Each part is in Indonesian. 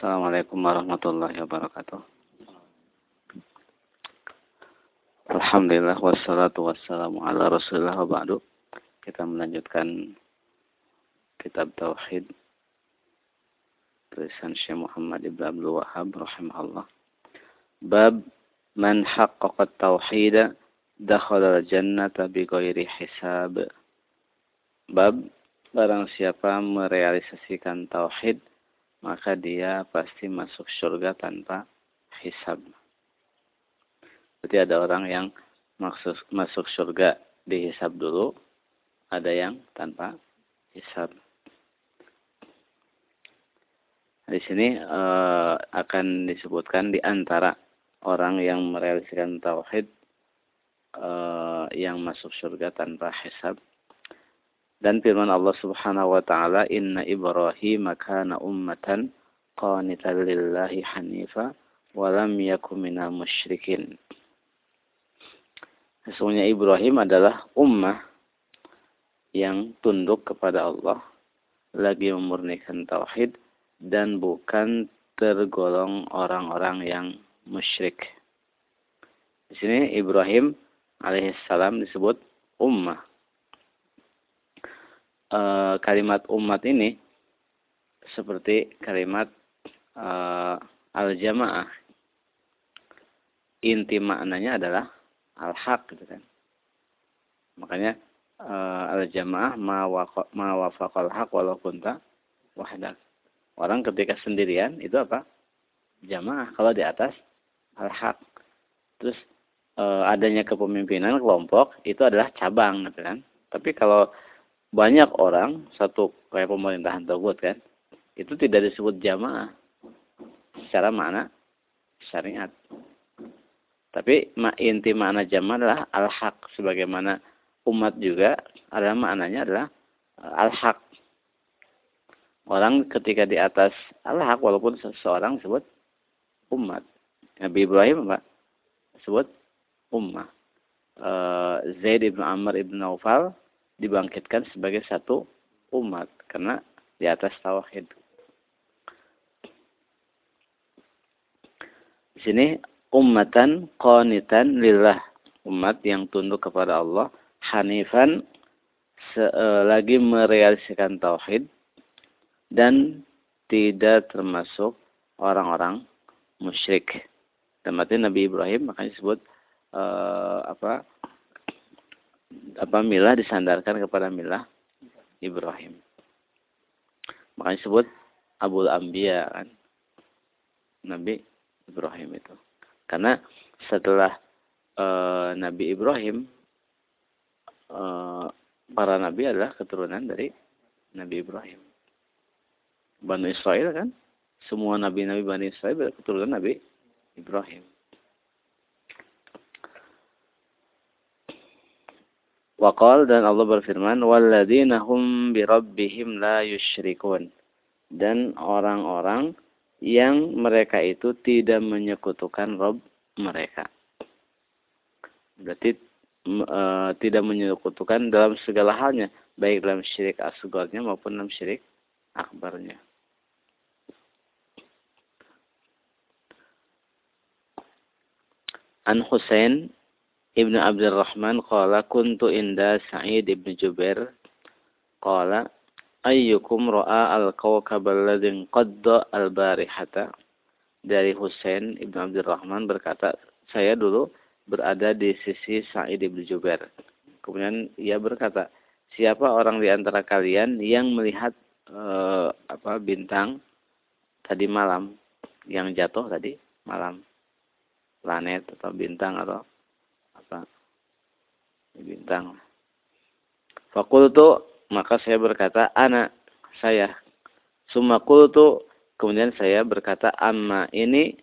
Assalamualaikum warahmatullahi wabarakatuh. Alhamdulillah wassalatu wassalamu ala rasulillah wa ba'du. Kita melanjutkan kitab Tauhid tulisan Syekh Muhammad Ibn Abdul Wahab rahimahullah. Bab man haqqaqa tauhid dakhala al-jannata bighairi hisab. Bab barang siapa merealisasikan tauhid maka dia pasti masuk surga tanpa hisab. Berarti ada orang yang masuk, masuk surga dihisab dulu, ada yang tanpa hisab. Di sini uh, akan disebutkan di antara orang yang merealisasikan tauhid uh, yang masuk surga tanpa hisab dan firman Allah Subhanahu wa taala inna Ibrahim kana ummatan qanitan lillahi hanifa wa lam yakun minal musyrikin. Sesungguhnya Ibrahim adalah ummah yang tunduk kepada Allah, lagi memurnikan tauhid dan bukan tergolong orang-orang yang musyrik. Di sini Ibrahim alaihissalam disebut ummah uh, kalimat umat ini seperti kalimat uh, al-jamaah. Inti maknanya adalah al-haq gitu kan. Makanya uh, al-jamaah ma wafaqal haq walau kunta wahdak. Orang ketika sendirian itu apa? Jamaah kalau di atas al-haq. Terus adanya kepemimpinan kelompok itu adalah cabang gitu kan. Tapi kalau banyak orang satu kayak pemerintahan tersebut kan itu tidak disebut jamaah. Secara makna syariat. Tapi inti makna jamaah adalah al-haq. Sebagaimana umat juga adalah maknanya adalah eh, al-haq. Orang ketika di atas al-haq walaupun seseorang disebut umat. Nabi Ibrahim apa? Disebut ummah. Eh, Zaid ibn Amr ibn Naufal dibangkitkan sebagai satu umat karena di atas tauhid. Di sini ummatan qanitan lillah, umat yang tunduk kepada Allah, hanifan uh, lagi merealisasikan tauhid dan tidak termasuk orang-orang musyrik. Dan Nabi Ibrahim makanya disebut uh, apa apa milah disandarkan kepada milah Ibrahim. Makanya disebut Abul Ambia kan. Nabi Ibrahim itu. Karena setelah e, Nabi Ibrahim e, para nabi adalah keturunan dari Nabi Ibrahim. Bani Israel kan semua nabi-nabi Bani Israel keturunan Nabi Ibrahim. Waqal dan Allah berfirman, "Walladzina hum birabbihim la yusyrikun." Dan orang-orang yang mereka itu tidak menyekutukan Rob mereka. Berarti e, tidak menyekutukan dalam segala halnya, baik dalam syirik asgarnya maupun dalam syirik akbarnya. An Husain Ibnu Abdurrahman qala kuntu inda Sa'id ibn Jubair. Qala ayyukum ra'a al-kawkab alladhi qadda al-barihata? Dari Husain ibnu Abdurrahman berkata saya dulu berada di sisi Sa'id ibn Jubair. Kemudian ia berkata siapa orang di antara kalian yang melihat uh, apa bintang tadi malam yang jatuh tadi malam? Planet atau bintang atau apa bintang. Fakultu maka saya berkata anak saya. Summa kultu kemudian saya berkata amma ini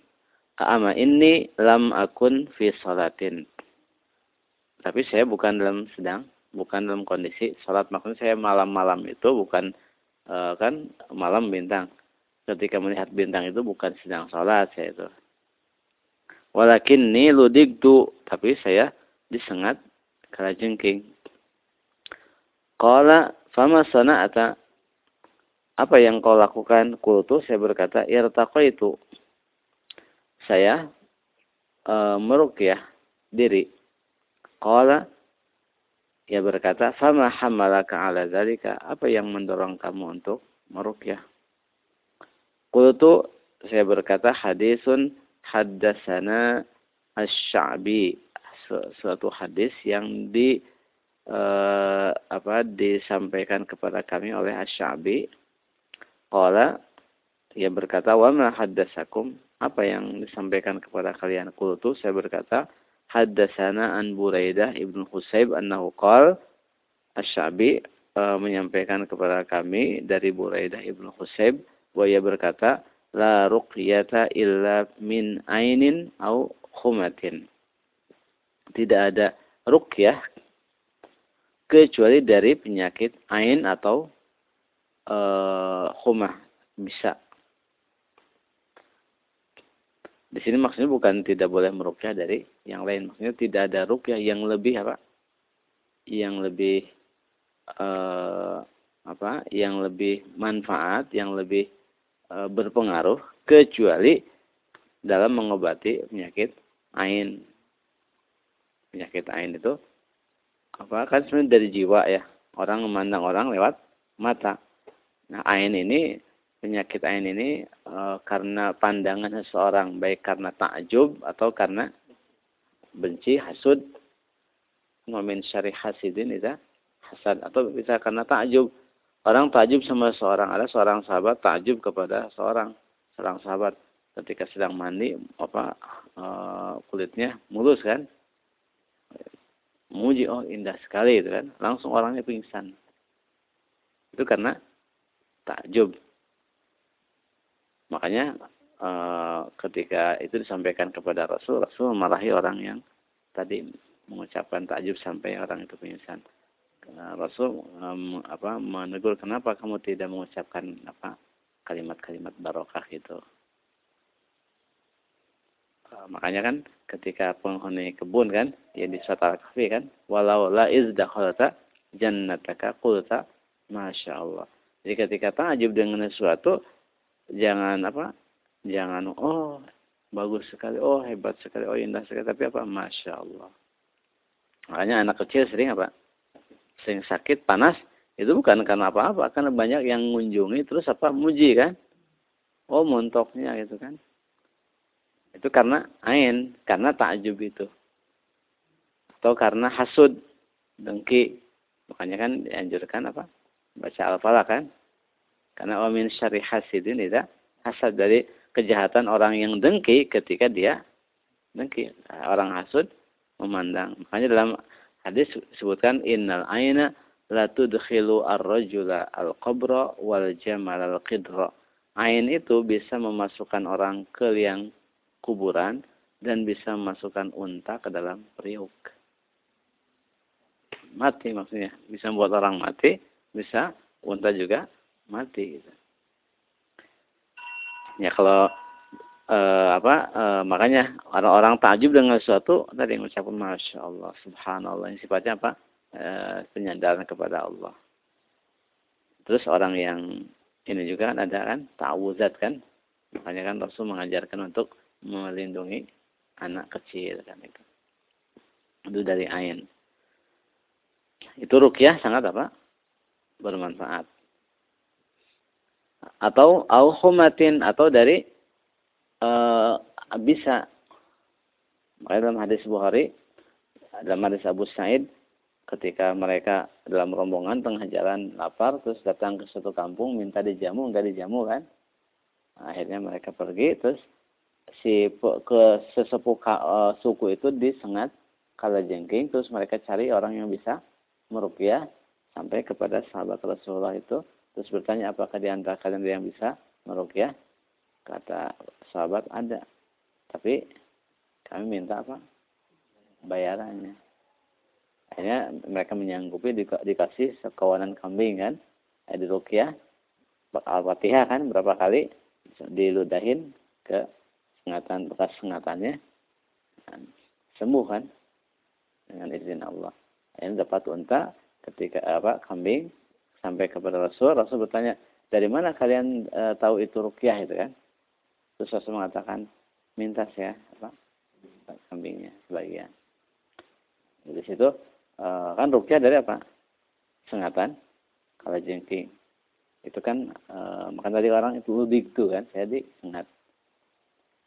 amma ini lam akun fi salatin. Tapi saya bukan dalam sedang bukan dalam kondisi salat. Maksudnya saya malam-malam itu bukan uh, kan malam bintang. Ketika melihat bintang itu bukan sedang salat saya itu Walakin ni ludigtu. Tapi saya disengat kala jengking. Qala fama sana'ata. apa yang kau lakukan? Kultu saya berkata, itu Saya e, merukyah diri. Qala ia berkata, "Fama hamalaka ala dzalika?" Apa yang mendorong kamu untuk merukyah? Qultu saya berkata, hadisun haddasana asy-sya'bi. Suatu hadis yang di uh, apa disampaikan kepada kami oleh asy-sya'bi Qala ia berkata, "Wa ma haddatsakum?" Apa yang disampaikan kepada kalian? Qultu saya berkata, "Haddatsana an Buraidah ibnu Husayb annahu qala Asy-Sya'bi e, menyampaikan kepada kami dari Buraidah ibnu Husayb bahwa ia berkata, "La ruqyata illa min ainin au khumatin." Tidak ada ruqyah kecuali dari penyakit ain atau uh, khumah bisa. Di sini maksudnya bukan tidak boleh merukyah dari yang lain. Maksudnya tidak ada rukyah yang lebih apa? Yang lebih uh, apa? Yang lebih manfaat, yang lebih berpengaruh kecuali dalam mengobati penyakit ain. Penyakit ain itu apa? Kan sebenarnya dari jiwa ya. Orang memandang orang lewat mata. Nah, ain ini penyakit ain ini e, karena pandangan seseorang baik karena takjub atau karena benci, hasud, momen syari hasidin itu hasad atau bisa karena takjub. Orang takjub sama seorang ada seorang sahabat takjub kepada seorang seorang sahabat ketika sedang mandi apa e, kulitnya mulus kan muji oh indah sekali itu kan langsung orangnya pingsan itu karena takjub. Makanya e, ketika itu disampaikan kepada Rasul, Rasul memarahi orang yang tadi mengucapkan takjub sampai orang itu pingsan. Rasul um, apa menegur kenapa kamu tidak mengucapkan apa kalimat-kalimat barokah itu. Uh, makanya kan ketika penghuni kebun kan ya di surat al-kahfi kan walau la izdakhalta jannataka qulta masya Allah jadi ketika takjub dengan sesuatu, jangan apa? Jangan oh bagus sekali, oh hebat sekali, oh indah sekali, tapi apa? Masya Allah. Makanya anak kecil sering apa? Sering sakit, panas, itu bukan karena apa-apa, karena banyak yang mengunjungi terus apa? Muji kan? Oh montoknya gitu kan? Itu karena ain, karena takjub itu. Atau karena hasud, dengki. Makanya kan dianjurkan apa? Baca al-falah kan? Karena wamin syari hasidin tidak hasad dari kejahatan orang yang dengki ketika dia dengki. Orang hasud memandang. Makanya dalam hadis sebutkan innal aina la tudkhilu ar-rajula al-qabra wal jamal al-qidra. Ain itu bisa memasukkan orang ke liang kuburan dan bisa memasukkan unta ke dalam periuk. Mati maksudnya. Bisa membuat orang mati, bisa unta juga mati gitu. Ya kalau apa eh, makanya orang-orang takjub dengan sesuatu tadi mengucapkan masya Allah subhanallah ini sifatnya apa? Eh, penyandaran kepada Allah. Terus orang yang ini juga kan ada kan ta'awuzat kan? Makanya kan Rasul mengajarkan untuk melindungi anak kecil kan itu. Itu dari ain. Itu rukyah sangat apa? Bermanfaat. Atau auhumatin atau dari uh, bisa. Makanya dalam hadis Bukhari dalam hadis Abu Sa'id ketika mereka dalam rombongan tengah jalan lapar terus datang ke suatu kampung minta dijamu enggak dijamu kan? Akhirnya mereka pergi terus si ke sesepuh uh, suku itu disengat kala jengking terus mereka cari orang yang bisa merupiah sampai kepada sahabat Rasulullah itu. Terus bertanya apakah di antara kalian ada yang bisa merukyah? Kata sahabat ada. Tapi kami minta apa? Bayarannya. Akhirnya mereka menyanggupi dikasih sekawanan kambing kan. Di rukyah. Al-Fatihah kan berapa kali diludahin ke sengatan bekas sengatannya. Sembuh kan dengan izin Allah. Akhirnya dapat unta ketika apa kambing sampai kepada Rasul. Rasul bertanya, dari mana kalian e, tahu itu rukyah itu kan? Terus Rasul mengatakan, minta saya apa? Kambingnya sebagian. Di situ e, kan rukyah dari apa? Sengatan, kalau jengking. Itu kan e, makan tadi orang itu ludik tuh kan, saya di sengat.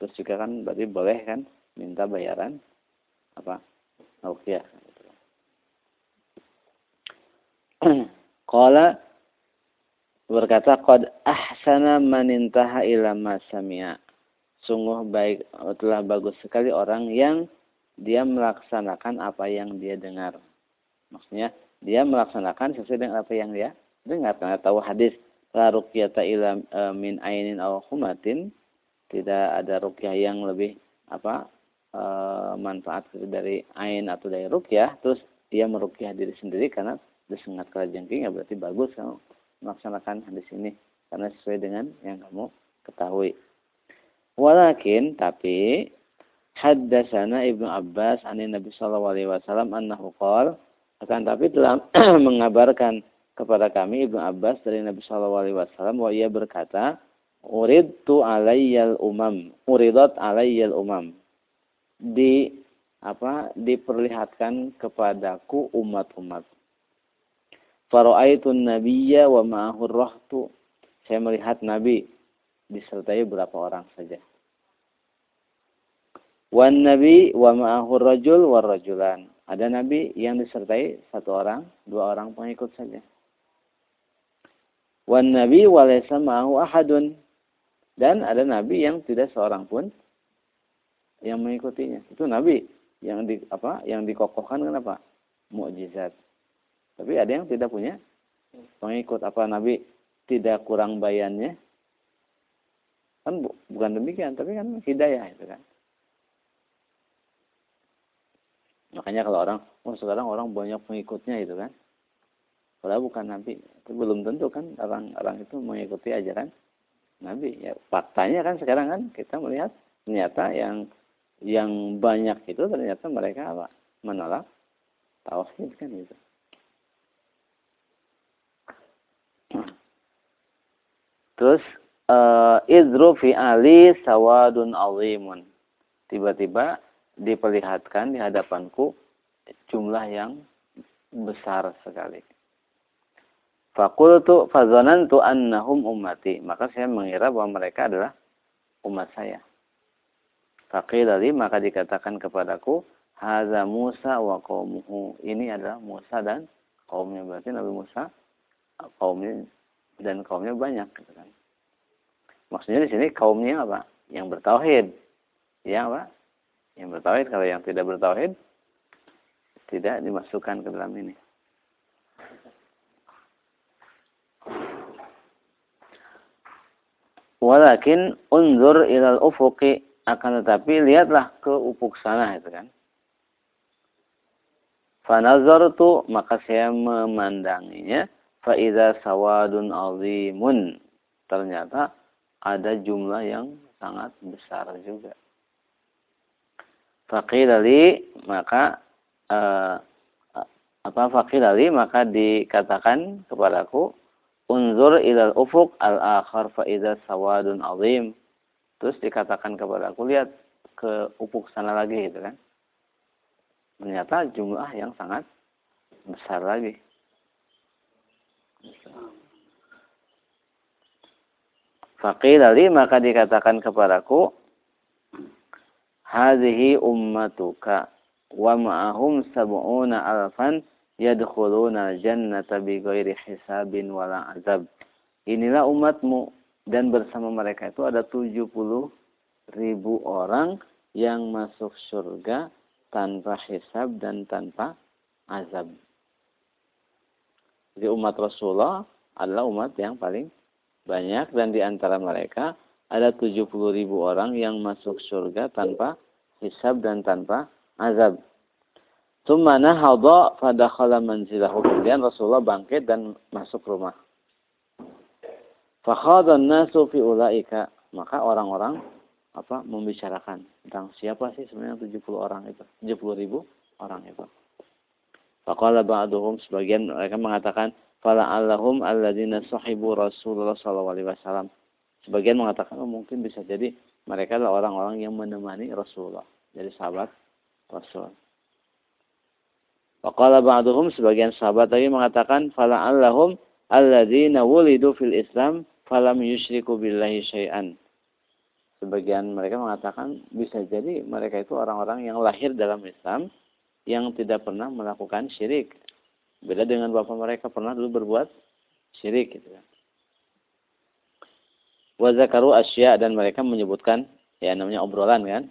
Terus juga kan berarti boleh kan minta bayaran apa? Rukyah. Qala berkata qad ahsana man intaha ila ma sami'a. Sungguh baik telah bagus sekali orang yang dia melaksanakan apa yang dia dengar. Maksudnya dia melaksanakan sesuai dengan apa yang dia dengar. Karena tahu hadis la ruqyata ila e, min ainin aw humatin tidak ada ruqyah yang lebih apa e, manfaat dari ain atau dari ruqyah terus dia meruqyah diri sendiri karena disengat kalajengking ya berarti bagus kalau melaksanakan hadis ini karena sesuai dengan yang kamu ketahui. Walakin tapi haddasana Ibnu Abbas ani Nabi sallallahu alaihi wasallam annahu akan tapi telah mengabarkan kepada kami Ibnu Abbas dari Nabi sallallahu alaihi wasallam bahwa ia berkata uridtu alayyal umam uridat alayyal umam di apa diperlihatkan kepadaku umat-umat Fara'aitun nabiyya wa ma'ahur rahtu. Saya melihat Nabi disertai berapa orang saja. Wan nabi wa ma'ahur rajul war rajulan. Ada nabi yang disertai satu orang, dua orang pengikut saja. Wan nabi wa laysa ma'ahu ahadun. Dan ada nabi yang tidak seorang pun yang mengikutinya. Itu nabi yang di apa? Yang dikokohkan kenapa? Mukjizat. Tapi ada yang tidak punya pengikut. Apa Nabi tidak kurang bayannya? Kan bu bukan demikian, tapi kan hidayah itu kan. Makanya kalau orang, oh sekarang orang banyak pengikutnya itu kan. Padahal bukan Nabi. Itu belum tentu kan orang-orang itu mengikuti ajaran Nabi. Ya, faktanya kan sekarang kan kita melihat ternyata yang yang banyak itu ternyata mereka apa? menolak tauhid kan itu. Terus uh, idru fi ali sawadun azimun. Tiba-tiba diperlihatkan di hadapanku jumlah yang besar sekali. Fakultu fazanantu annahum ummati. Maka saya mengira bahwa mereka adalah umat saya. Faqilali maka dikatakan kepadaku, Haza Musa wa qaumuhu. Ini adalah Musa dan kaumnya. Berarti Nabi Musa kaumnya dan kaumnya banyak gitu kan. Maksudnya di sini kaumnya apa? Yang bertauhid. Ya apa? Yang bertauhid kalau yang tidak bertauhid tidak dimasukkan ke dalam ini. Walakin unzur ilal ufuqi akan tetapi lihatlah ke ufuk sana itu kan. Fanazartu maka saya memandanginya faida sawadun azimun. Ternyata ada jumlah yang sangat besar juga. Fakirali maka uh, apa fakirali maka dikatakan kepadaku unzur ilal ufuk al akhar faida sawadun azim. Terus dikatakan kepadaku lihat ke ufuk sana lagi gitu kan. Ternyata jumlah yang sangat besar lagi. Faqila li maka dikatakan kepadaku hadhihi ummatuka wa ma'ahum sab'una alfan yadkhuluna jannata bighairi hisabin wala azab. Inilah umatmu dan bersama mereka itu ada 70 ribu orang yang masuk surga tanpa hisab dan tanpa azab. Jadi umat Rasulullah adalah umat yang paling banyak dan di antara mereka ada 70 ribu orang yang masuk surga tanpa hisab dan tanpa azab. Tumana hadha fadakhala manzilahu. Kemudian Rasulullah bangkit dan masuk rumah. Fakhadhan nasu fi ulaika. Maka orang-orang apa membicarakan tentang siapa sih sebenarnya 70 orang itu, 70 ribu orang itu. Faqala ba'duhum sebagian mereka mengatakan fala'allahum alladzina sahibu Rasulullah sallallahu alaihi wasallam. Sebagian mengatakan oh, mungkin bisa jadi mereka adalah orang-orang yang menemani Rasulullah. Jadi sahabat Rasul. Waqala ba'duhum sebagian sahabat tadi mengatakan fala'allahum alladzina wulidu fil Islam falam yusyriku billahi syai'an. Sebagian mereka mengatakan bisa jadi mereka itu orang-orang yang lahir dalam Islam yang tidak pernah melakukan syirik. Beda dengan bapak mereka pernah dulu berbuat syirik gitu kan. Asya dan mereka menyebutkan ya namanya obrolan kan,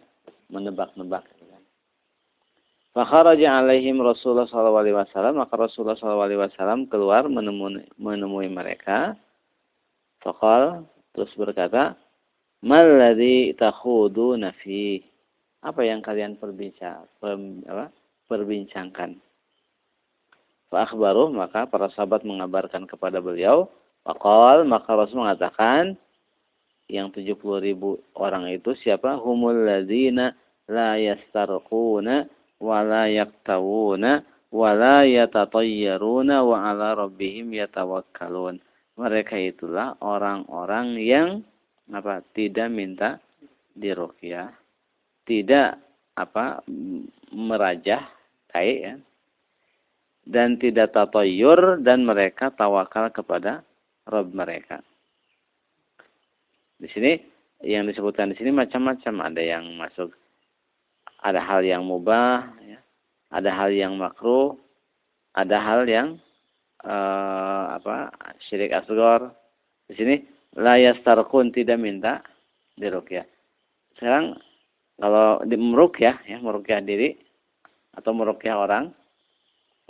menebak-nebak. Gitu kan. Alaihim Rasulullah SAW, maka Rasulullah SAW keluar menemui, menemui mereka. Fakal terus berkata, Malladhi takhudu nafi. Apa yang kalian perbincang, perbincangkan? Fa'akhbaruh, maka para sahabat mengabarkan kepada beliau. Fakal, maka Rasul mengatakan, yang 70 ribu orang itu siapa? Humul ladhina la yastarquna wa la yaktawuna wa la yatatayyaruna wa ala rabbihim yatawakkalun. Mereka itulah orang-orang yang apa tidak minta diruqyah, tidak apa merajah tai ya. Dan tidak tatoyur dan mereka tawakal kepada Rabb mereka. Di sini yang disebutkan di sini macam-macam. Ada yang masuk, ada hal yang mubah, ya. ada hal yang makruh, ada hal yang uh, apa syirik asgor. Di sini layas tarkun tidak minta dirukyah. Sekarang kalau di merukyah ya merukyah diri atau merukyah orang,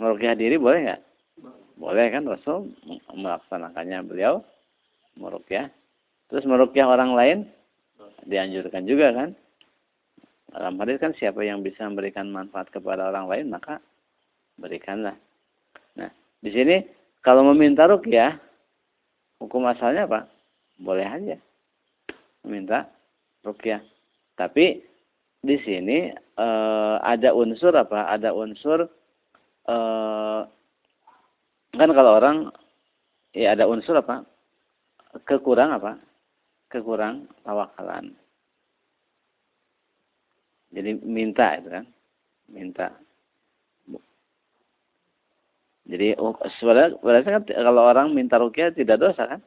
merukyah diri boleh nggak? Boleh kan Rasul melaksanakannya beliau merukyah. Terus merukyah orang lain dianjurkan juga kan? Dalam hadis kan siapa yang bisa memberikan manfaat kepada orang lain maka berikanlah. Nah, di sini kalau meminta rukyah hukum asalnya apa? boleh aja meminta rukyah. Tapi di sini e, ada unsur apa? Ada unsur e, kan kalau orang ya ada unsur apa? Kekurang apa? Kekurang tawakalan. Jadi minta itu kan, minta. Jadi oh, sebenarnya kan kalau orang minta rukyah tidak dosa kan?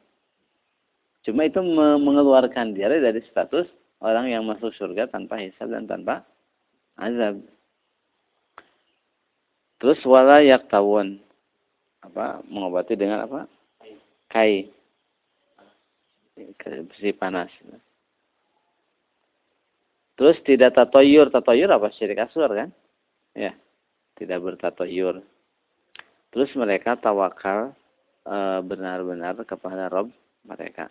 Cuma itu mengeluarkan dia dari status orang yang masuk surga tanpa hisab dan tanpa azab. Terus wala tawon apa mengobati dengan apa? Kai. Besi panas. Terus tidak tatoyur. Tatoyur apa? Syirik asur kan? Ya. Tidak bertatoyur. Terus mereka tawakal eh, benar-benar e, kepada Rob mereka.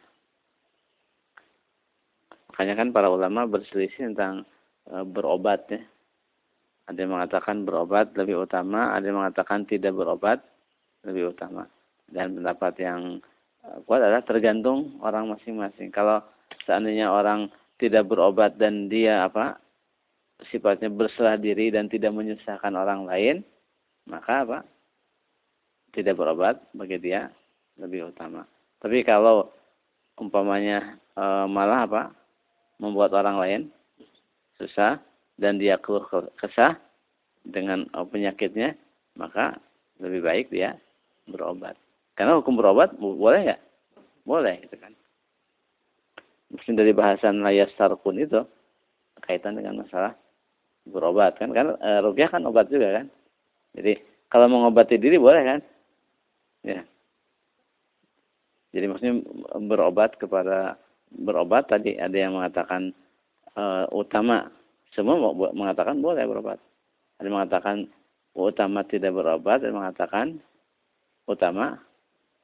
Makanya kan para ulama berselisih tentang e, berobat ya. Ada yang mengatakan berobat lebih utama, ada yang mengatakan tidak berobat lebih utama. Dan pendapat yang e, kuat adalah tergantung orang masing-masing. Kalau seandainya orang tidak berobat dan dia apa sifatnya berserah diri dan tidak menyusahkan orang lain, maka apa? Tidak berobat bagi dia lebih utama. Tapi kalau umpamanya e, malah apa? membuat orang lain susah dan dia keluh kesah dengan uh, penyakitnya, maka lebih baik dia berobat. Karena hukum berobat boleh nggak? Boleh, gitu kan. Mungkin dari bahasan layas sarkun itu kaitan dengan masalah berobat kan kan e, rupiah kan obat juga kan. Jadi kalau mengobati diri boleh kan? Ya. Jadi maksudnya berobat kepada berobat tadi ada yang mengatakan uh, utama semua mengatakan boleh berobat. Ada yang mengatakan utama tidak berobat ada yang mengatakan utama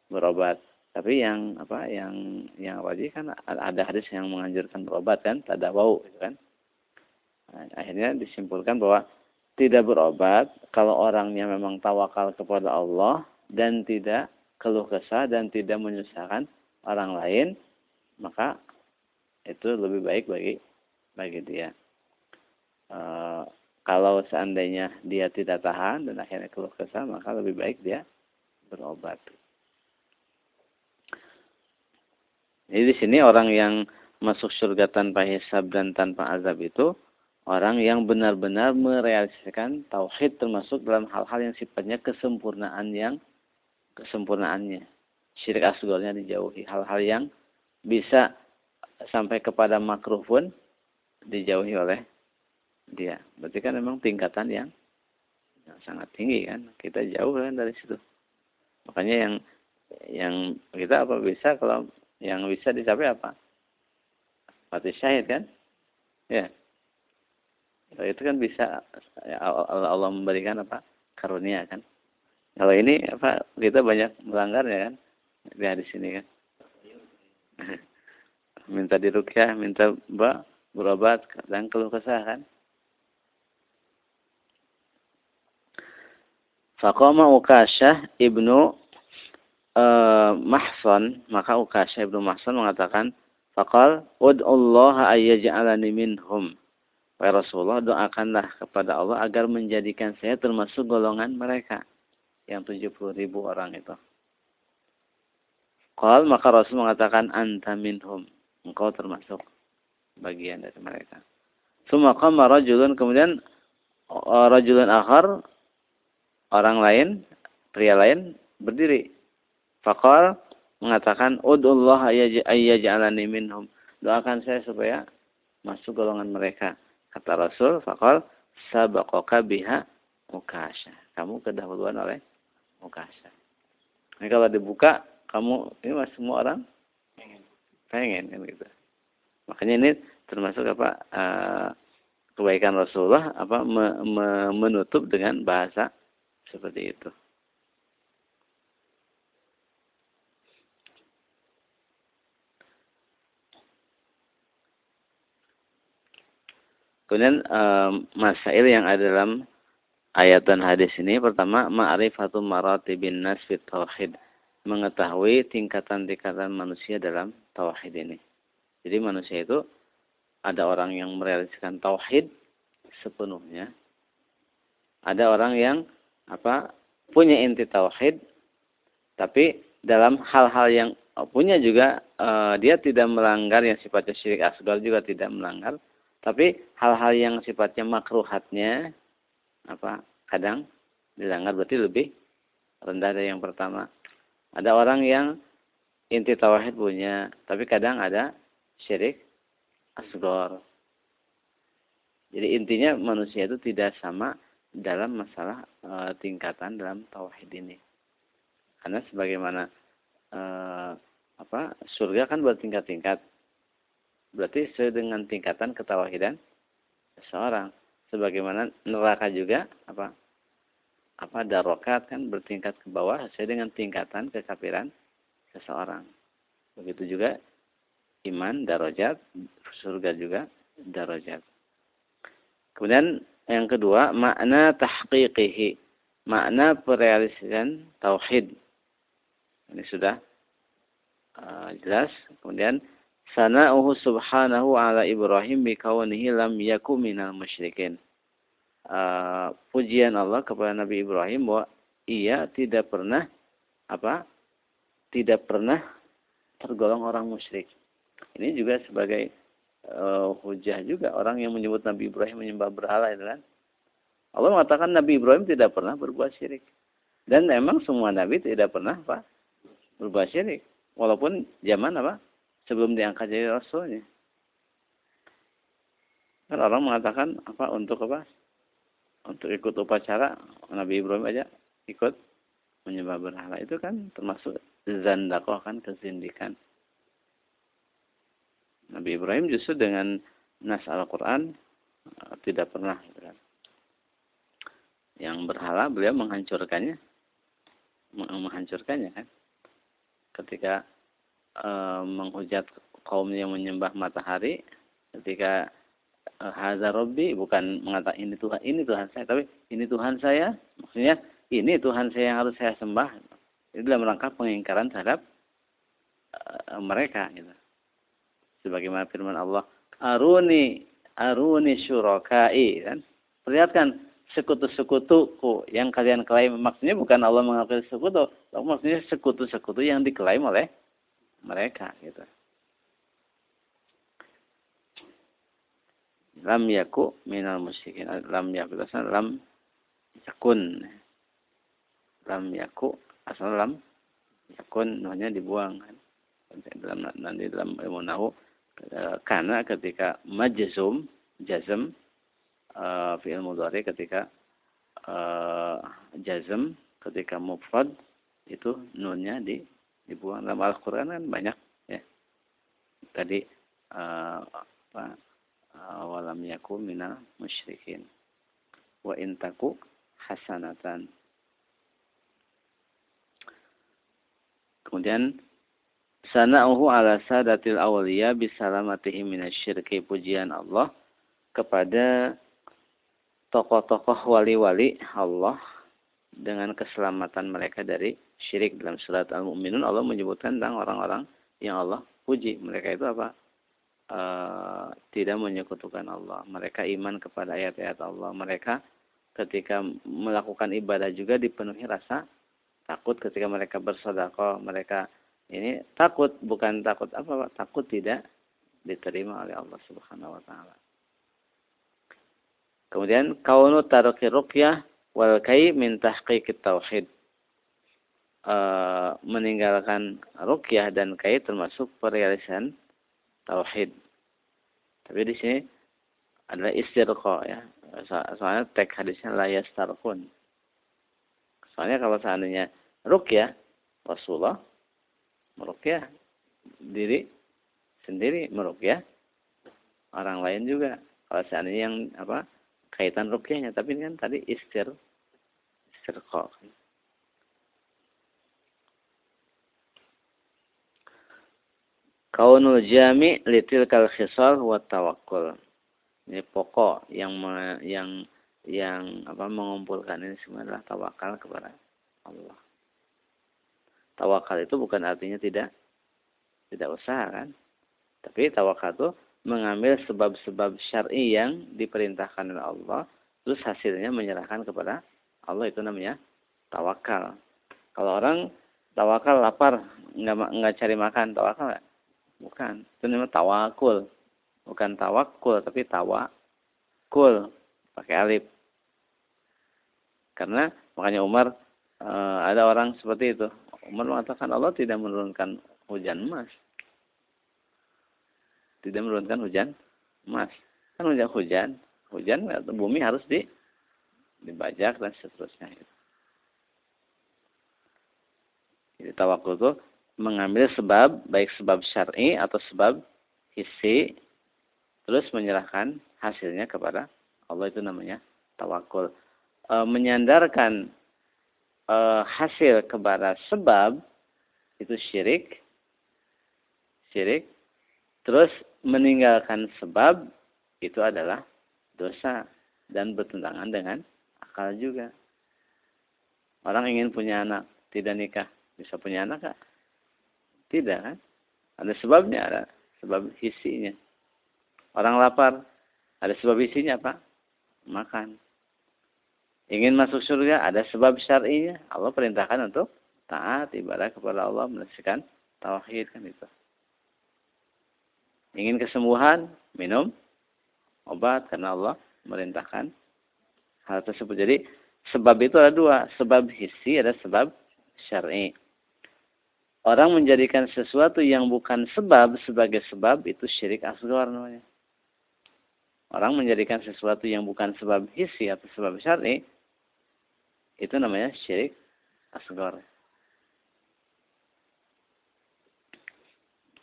berobat. Tapi yang apa yang yang wajib kan ada hadis yang menganjurkan berobat kan tidak bau gitu kan. Nah, akhirnya disimpulkan bahwa tidak berobat kalau orangnya memang tawakal kepada Allah dan tidak keluh kesah dan tidak menyusahkan orang lain maka itu lebih baik bagi bagi dia. E, kalau seandainya dia tidak tahan dan akhirnya keluh kesah, maka lebih baik dia berobat. Jadi di sini orang yang masuk surga tanpa hisab dan tanpa azab itu orang yang benar-benar merealisasikan tauhid termasuk dalam hal-hal yang sifatnya kesempurnaan yang kesempurnaannya. Syirik asgornya dijauhi. Hal-hal yang bisa sampai kepada makruh pun dijauhi oleh dia. Berarti kan memang tingkatan yang, sangat tinggi kan. Kita jauh kan dari situ. Makanya yang yang kita apa bisa kalau yang bisa dicapai apa? Mati syahid kan? Ya. Kalau itu kan bisa ya, Allah, memberikan apa? Karunia kan. Kalau ini apa kita banyak melanggarnya kan? Lihat di sini kan. minta dirukyah, minta mbak berobat dan keluh kesah kan. Faqama Ukasyah ibnu uh, Mahsan, maka Ukasyah ibnu Mahsan mengatakan, Faqal, Ud'ullaha ayyaj'alani minhum. Wahai Rasulullah, doakanlah kepada Allah agar menjadikan saya termasuk golongan mereka. Yang 70 ribu orang itu. Qal, maka Rasul mengatakan, Anta minhum. Engkau termasuk bagian dari mereka. Suma qama rajulun, kemudian uh, rajulun akhar, orang lain, pria lain berdiri. Fakal mengatakan, Udullah ayyaj'alani minhum. Doakan saya supaya masuk golongan mereka. Kata Rasul, fakal sabaqaka biha mukasha. Kamu kedahuluan oleh mukasha. Ini kalau dibuka, kamu ini mas semua orang pengen, pengen kan gitu. Makanya ini termasuk apa uh, kebaikan Rasulullah apa me, me, menutup dengan bahasa seperti itu. Kemudian um, masail yang ada dalam ayat dan hadis ini pertama ma'rifatul maratibin nas fit tauhid mengetahui tingkatan-tingkatan manusia dalam tauhid ini. Jadi manusia itu ada orang yang merealisasikan tauhid sepenuhnya. Ada orang yang apa punya inti tauhid tapi dalam hal-hal yang punya juga uh, dia tidak melanggar yang sifatnya syirik asgar juga tidak melanggar tapi hal-hal yang sifatnya makruhatnya apa kadang dilanggar berarti lebih rendah dari yang pertama. Ada orang yang inti tauhid punya tapi kadang ada syirik asgar jadi intinya manusia itu tidak sama dalam masalah e, tingkatan dalam tauhid ini. Karena sebagaimana e, apa surga kan bertingkat-tingkat. Berarti sesuai dengan tingkatan ketauhidan seseorang. Sebagaimana neraka juga apa apa darokat kan bertingkat ke bawah sesuai dengan tingkatan kekafiran seseorang. Begitu juga iman darajat, surga juga darajat. Kemudian yang kedua, makna tahqiqihi. Makna perealisasian tauhid. Ini sudah uh, jelas. Kemudian sana'uhu subhanahu ala Ibrahim bikaunihi lam yaku minal musyrikin. Uh, pujian Allah kepada Nabi Ibrahim bahwa ia tidak pernah apa? Tidak pernah tergolong orang musyrik. Ini juga sebagai uh, hujah juga orang yang menyebut Nabi Ibrahim menyembah berhala itu kan. Allah mengatakan Nabi Ibrahim tidak pernah berbuat syirik. Dan memang semua nabi tidak pernah apa? berbuat syirik. Walaupun zaman apa? Sebelum diangkat jadi rasulnya. Kan orang mengatakan apa untuk apa? Untuk ikut upacara Nabi Ibrahim aja ikut menyembah berhala itu kan termasuk zandakoh kan kezindikan. Nabi Ibrahim justru dengan nas Al-Quran uh, tidak pernah kan. yang berhala beliau menghancurkannya menghancurkannya kan? Ketika uh, menghujat yang menyembah matahari ketika Robbi bukan mengatakan ini Tuhan ini Tuhan saya tapi ini Tuhan saya maksudnya ini Tuhan saya yang harus saya sembah. Itu dalam rangka pengingkaran terhadap uh, mereka gitu sebagaimana firman Allah aruni aruni syurakai kan? Perlihatkan sekutu-sekutuku yang kalian klaim. Maksudnya bukan Allah mengakui sekutu maksudnya sekutu-sekutu yang diklaim oleh mereka gitu. Lam yaku minal musyrikin lam yaku asal lam yakun. Lam yaku asal lam yakun namanya dibuang kan? Dalam nanti dalam ilmu nahu karena ketika majzum jazm uh, fi'il mudhari ketika uh, jazm ketika mufrad itu nunnya di dibuang. Dalam Al-Qur'an kan banyak ya. Tadi uh, apa walam yaku minal musyrikin. Wa intaku hasanatan. Kemudian sana'uhu ala sadatil awliya bisalamatihim minasyirki pujian Allah kepada tokoh-tokoh wali-wali Allah dengan keselamatan mereka dari syirik dalam surat Al-Mu'minun Allah menyebutkan tentang orang-orang yang Allah puji mereka itu apa uh, tidak menyekutukan Allah. Mereka iman kepada ayat-ayat Allah. Mereka ketika melakukan ibadah juga dipenuhi rasa takut ketika mereka bersedekah, mereka ini takut bukan takut apa Pak? Takut tidak diterima oleh Allah Subhanahu wa taala. Kemudian kaunu taruki ruqyah wal kai min tahqiq tauhid. E, meninggalkan ruqyah dan kai termasuk perealisasian tauhid. Tapi di sini adalah istirqa ya. Soalnya teks hadisnya la yastarqun. Soalnya kalau seandainya rukyah Rasulullah merukyah diri sendiri merukyah orang lain juga. Kalau seandainya yang apa kaitan rukyahnya, tapi kan tadi istir istirqa. Kaunul jami kal khisal wa tawakkul. Ini pokok yang me, yang yang apa mengumpulkan ini semua tawakal kepada Allah. Tawakal itu bukan artinya tidak tidak usaha kan. Tapi tawakal itu mengambil sebab-sebab syar'i yang diperintahkan oleh Allah, terus hasilnya menyerahkan kepada Allah itu namanya tawakal. Kalau orang tawakal lapar nggak nggak cari makan tawakal nggak? Bukan. Itu namanya tawakul. Bukan tawakul, tapi tawakul. Pakai alif. Karena makanya Umar e, ada orang seperti itu. Umar mengatakan Allah tidak menurunkan hujan emas. Tidak menurunkan hujan emas. Kan hujan hujan, hujan bumi harus di dibajak dan seterusnya. Jadi tawakul itu mengambil sebab, baik sebab syar'i atau sebab hissi, terus menyerahkan hasilnya kepada Allah itu namanya tawakul. E, menyandarkan e, hasil kepada sebab itu syirik, syirik. Terus meninggalkan sebab itu adalah dosa dan bertentangan dengan akal juga. Orang ingin punya anak, tidak nikah, bisa punya anak kak? Tidak kan? Ada sebabnya, ada sebab isinya. Orang lapar, ada sebab isinya apa? Makan. Ingin masuk surga, ada sebab syar'inya. Allah perintahkan untuk taat ibadah kepada Allah, menyaksikan tauhid kan itu. Ingin kesembuhan, minum obat karena Allah merintahkan hal tersebut. Jadi sebab itu ada dua, sebab hisi ada sebab syar'i. Orang menjadikan sesuatu yang bukan sebab sebagai sebab itu syirik asgar namanya. Orang menjadikan sesuatu yang bukan sebab hisi atau sebab syar'i itu namanya syirik asgar.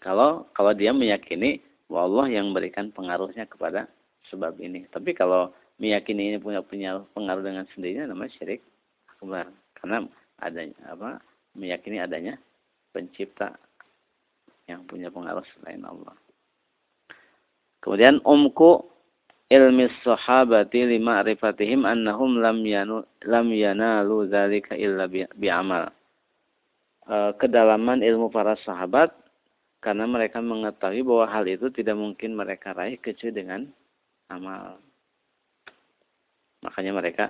Kalau kalau dia meyakini bahwa Allah yang memberikan pengaruhnya kepada sebab ini. Tapi kalau meyakini ini punya punya pengaruh dengan sendirinya namanya syirik akbar. Karena adanya apa? meyakini adanya pencipta yang punya pengaruh selain Allah. Kemudian umku ilmi sahabati lima rifatihim annahum lam yanu lam yanalu dzalika illa bi'amal. E, kedalaman ilmu para sahabat karena mereka mengetahui bahwa hal itu tidak mungkin mereka raih kecuali dengan amal. Makanya mereka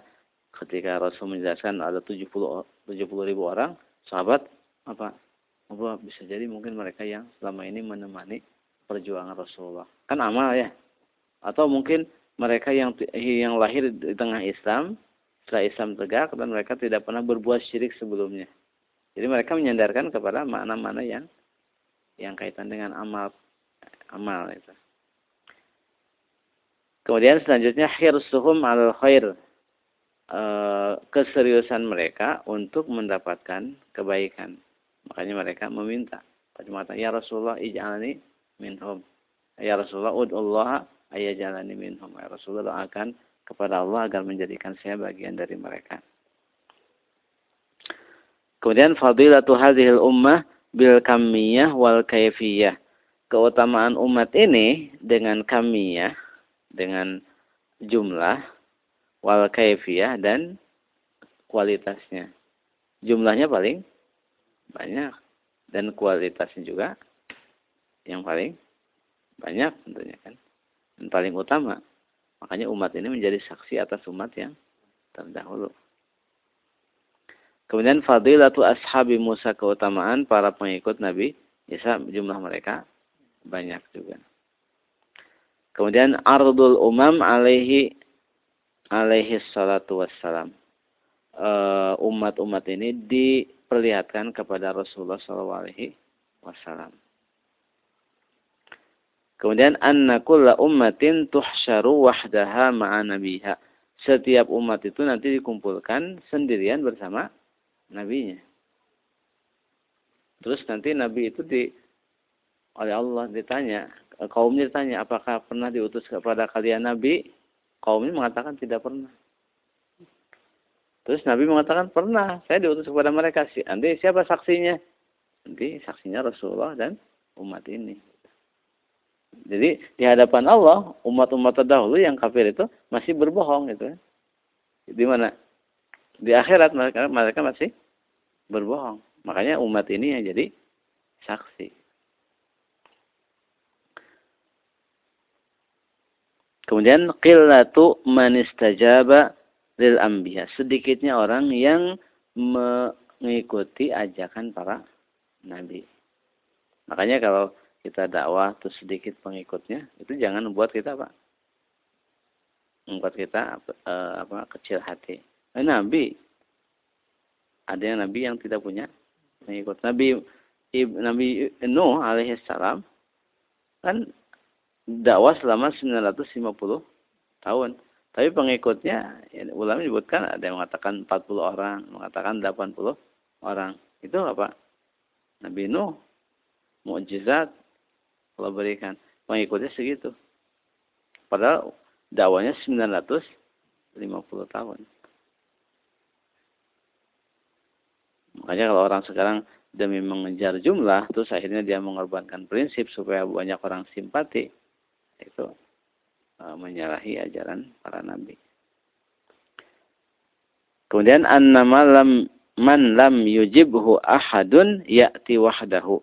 ketika Rasul menjelaskan ada 70 70 ribu orang, sahabat apa apa bisa jadi mungkin mereka yang selama ini menemani perjuangan Rasulullah. Kan amal ya. Atau mungkin mereka yang yang lahir di tengah Islam setelah Islam tegak dan mereka tidak pernah berbuat syirik sebelumnya. Jadi mereka menyandarkan kepada makna-makna yang yang kaitan dengan amal amal itu. Kemudian selanjutnya hirsuhum al khair. E, keseriusan mereka untuk mendapatkan kebaikan. Makanya mereka meminta. Ya Rasulullah ij'alni minhum. Ya Rasulullah ud'ullah ayajalani minhum. Ya Rasulullah doakan kepada Allah agar menjadikan saya bagian dari mereka. Kemudian fadilatu hadhil ummah bil kamiyah wal kaifiyah. Keutamaan umat ini dengan kamiyah, dengan jumlah, wal kaifiyah dan kualitasnya. Jumlahnya paling banyak dan kualitasnya juga yang paling banyak tentunya kan dan paling utama makanya umat ini menjadi saksi atas umat yang terdahulu. Kemudian fadilatu ashabi Musa keutamaan para pengikut Nabi Isa jumlah mereka banyak juga. Kemudian ardul umam alaihi alaihi salatu wassalam. Eh, umat-umat ini diperlihatkan kepada Rasulullah SAW Kemudian anna ummatin tuhsyaru wahdaha ma'a nabiha. Setiap umat itu nanti dikumpulkan sendirian bersama nabinya. Terus nanti nabi itu di oleh Allah ditanya, kaumnya ditanya, apakah pernah diutus kepada kalian nabi? Kaumnya mengatakan tidak pernah. Terus Nabi mengatakan pernah, saya diutus kepada mereka. Nanti siapa saksinya? Nanti saksinya Rasulullah dan umat ini. Jadi di hadapan Allah umat-umat terdahulu yang kafir itu masih berbohong gitu. Di mana? Di akhirat mereka mereka masih berbohong. Makanya umat ini yang jadi saksi. Kemudian qillatu man istajaba lil anbiya. Sedikitnya orang yang mengikuti ajakan para nabi. Makanya kalau kita dakwah terus sedikit pengikutnya, itu jangan membuat kita apa? Membuat kita uh, apa kecil hati. Nah, nabi ada yang nabi yang tidak punya pengikut. Nabi Nabi Nuh alaihissalam kan dakwah selama 950 tahun. Tapi pengikutnya ya, ulama menyebutkan ada yang mengatakan 40 orang, mengatakan 80 orang. Itu apa? Nabi Nuh mukjizat Allah berikan. Pengikutnya segitu. Padahal dakwanya 950 tahun. Makanya kalau orang sekarang demi mengejar jumlah, terus akhirnya dia mengorbankan prinsip supaya banyak orang simpati. Itu uh, menyalahi ajaran para nabi. Kemudian annama lam man lam yujibhu ahadun ya'ti wahdahu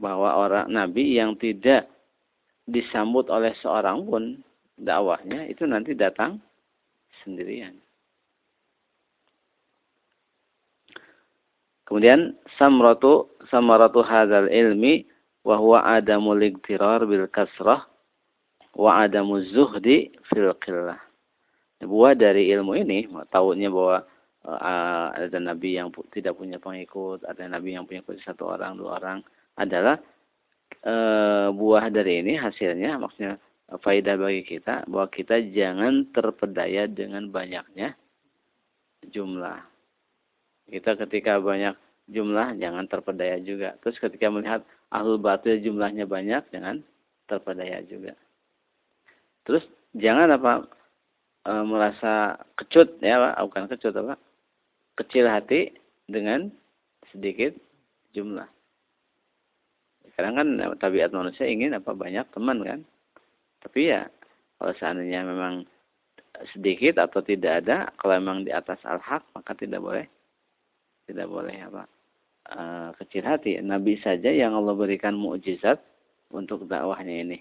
bahwa orang nabi yang tidak disambut oleh seorang pun dakwahnya itu nanti datang sendirian. Kemudian samratu samaratu hadzal ilmi wa huwa adamu ligtirar bil kasrah wa adamu zuhdi fil qillah. Buah dari ilmu ini, tahunya bahwa uh, ada nabi yang tidak punya pengikut, ada nabi yang punya pengikut satu orang, dua orang, adalah e, buah dari ini hasilnya maksudnya faidah bagi kita bahwa kita jangan terpedaya dengan banyaknya jumlah. Kita ketika banyak jumlah jangan terpedaya juga. Terus ketika melihat ahlul batil jumlahnya banyak jangan terpedaya juga. Terus jangan apa e, merasa kecut ya Pak, bukan kecut apa? Kecil hati dengan sedikit jumlah. Sekarang kan tabiat manusia ingin apa banyak teman kan. Tapi ya kalau seandainya memang sedikit atau tidak ada, kalau memang di atas al-haq maka tidak boleh tidak boleh apa e, kecil hati. Nabi saja yang Allah berikan mukjizat untuk dakwahnya ini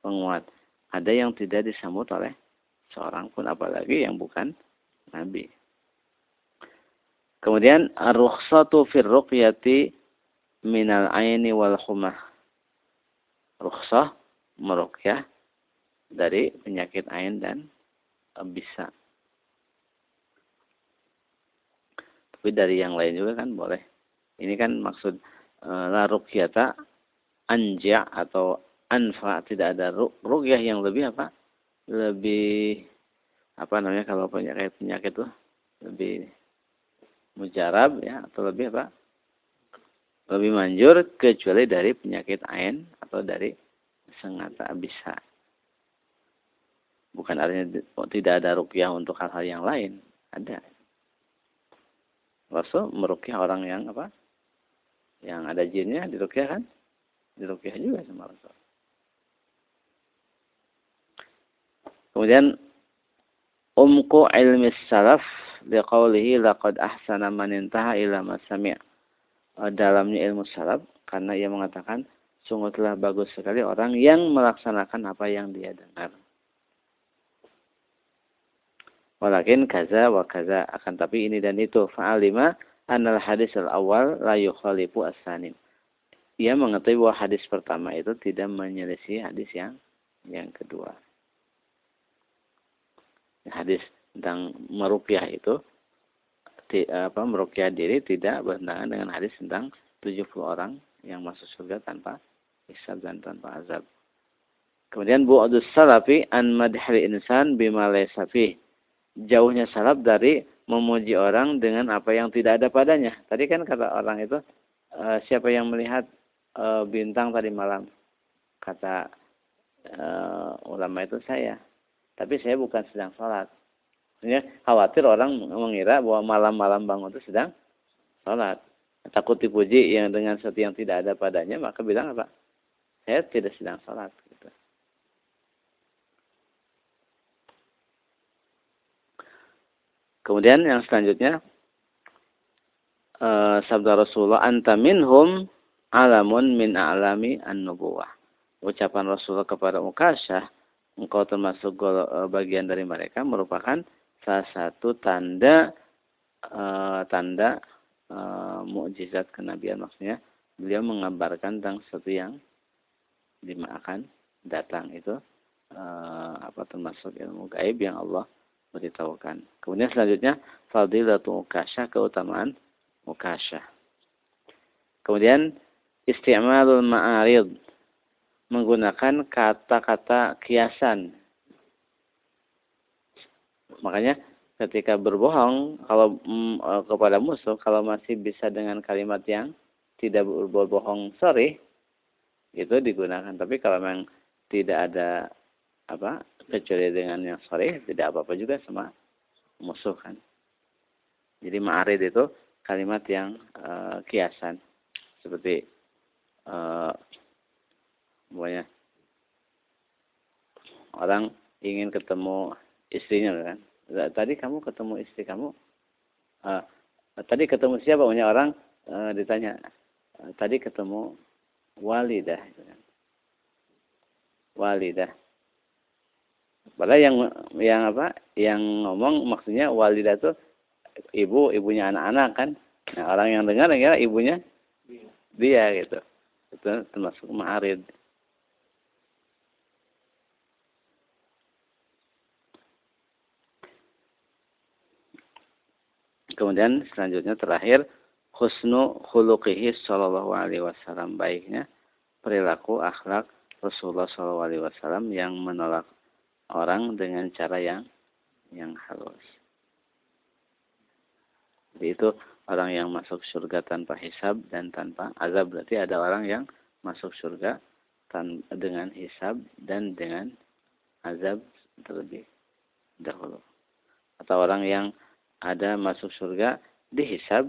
penguat. Ada yang tidak disambut oleh seorang pun apalagi yang bukan nabi. Kemudian ar-rukhsatu fir ruqyati minal aini wal khumah. Rukhsah merukyah dari penyakit ain dan bisa. Tapi dari yang lain juga kan boleh. Ini kan maksud e, la ruqyata anja atau anfa tidak ada ruqyah yang lebih apa? Lebih apa namanya kalau penyakit penyakit itu lebih mujarab ya atau lebih apa? Lebih manjur kecuali dari penyakit ain atau dari sengata bisa. Bukan artinya tidak ada rukyah untuk hal-hal yang lain. Ada. Rasul merukyah orang yang apa? Yang ada jinnya dirukyah kan? Dirukyah juga sama Rasul. Kemudian umku ilmi salaf liqaulihi laqad ahsana man intaha ila ma sami' dalamnya ilmu salaf karena ia mengatakan sungguh telah bagus sekali orang yang melaksanakan apa yang dia dengar. Walakin kaza wa kaza akan tapi ini dan itu fa'alima anal hadis al-awwal la yukhalifu as-sanim. Ia mengetahui bahwa hadis pertama itu tidak menyelisih hadis yang yang kedua. Hadis tentang merukyah itu apa merukyah diri tidak bertentangan dengan hadis tentang 70 orang yang masuk surga tanpa hisab dan tanpa azab. Kemudian bu'adus salafi an madhil insan bima laysa jauhnya salaf dari memuji orang dengan apa yang tidak ada padanya. Tadi kan kata orang itu e, siapa yang melihat e, bintang tadi malam? Kata e, ulama itu saya. Tapi saya bukan sedang sholat. Maksudnya khawatir orang mengira bahwa malam-malam bangun itu sedang sholat. Takut dipuji yang dengan sesuatu yang tidak ada padanya, maka bilang apa? Saya tidak sedang sholat. Kemudian yang selanjutnya uh, sabda Rasulullah anta minhum alamun min a'lami an-nubuwah. Ucapan Rasulullah kepada Mukasyah, engkau termasuk uh, bagian dari mereka merupakan salah satu tanda uh, tanda uh, mukjizat kenabian maksudnya beliau mengabarkan tentang sesuatu yang dimakan datang itu uh, apa termasuk ilmu gaib yang Allah beritahukan. Kemudian selanjutnya fadilatu mukasyah keutamaan mukasyah. Kemudian isti'malul ma'arid menggunakan kata-kata kiasan. Makanya ketika berbohong kalau mm, e, kepada musuh kalau masih bisa dengan kalimat yang tidak berbohong sorry itu digunakan tapi kalau memang tidak ada apa kecuali dengan yang sore tidak apa-apa juga sama musuh kan. Jadi ma'arid itu kalimat yang uh, kiasan seperti uh, orang ingin ketemu istrinya kan. Tadi kamu ketemu istri kamu. Uh, tadi ketemu siapa? Banyak orang uh, ditanya. Uh, tadi ketemu walidah. Gitu kan. Walidah. Padahal yang yang apa? Yang ngomong maksudnya walidah itu ibu, ibunya anak-anak kan. Nah, orang yang dengar ya ibunya dia gitu. Itu termasuk ma'arid. Kemudian selanjutnya terakhir husnu khuluqihi sallallahu alaihi wasallam baiknya perilaku akhlak Rasulullah sallallahu alaihi wasallam yang menolak orang dengan cara yang yang halus. Jadi itu orang yang masuk surga tanpa hisab dan tanpa azab berarti ada orang yang masuk surga dengan hisab dan dengan azab terlebih dahulu. Atau orang yang ada masuk surga dihisab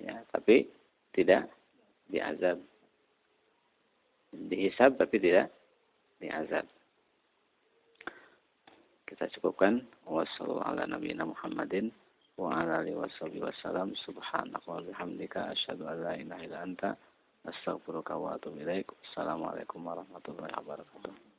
ya tapi tidak diazab. Dihisab tapi tidak diazab. Kita cukupkan. Wassalamualaikum warahmatullahi wabarakatuh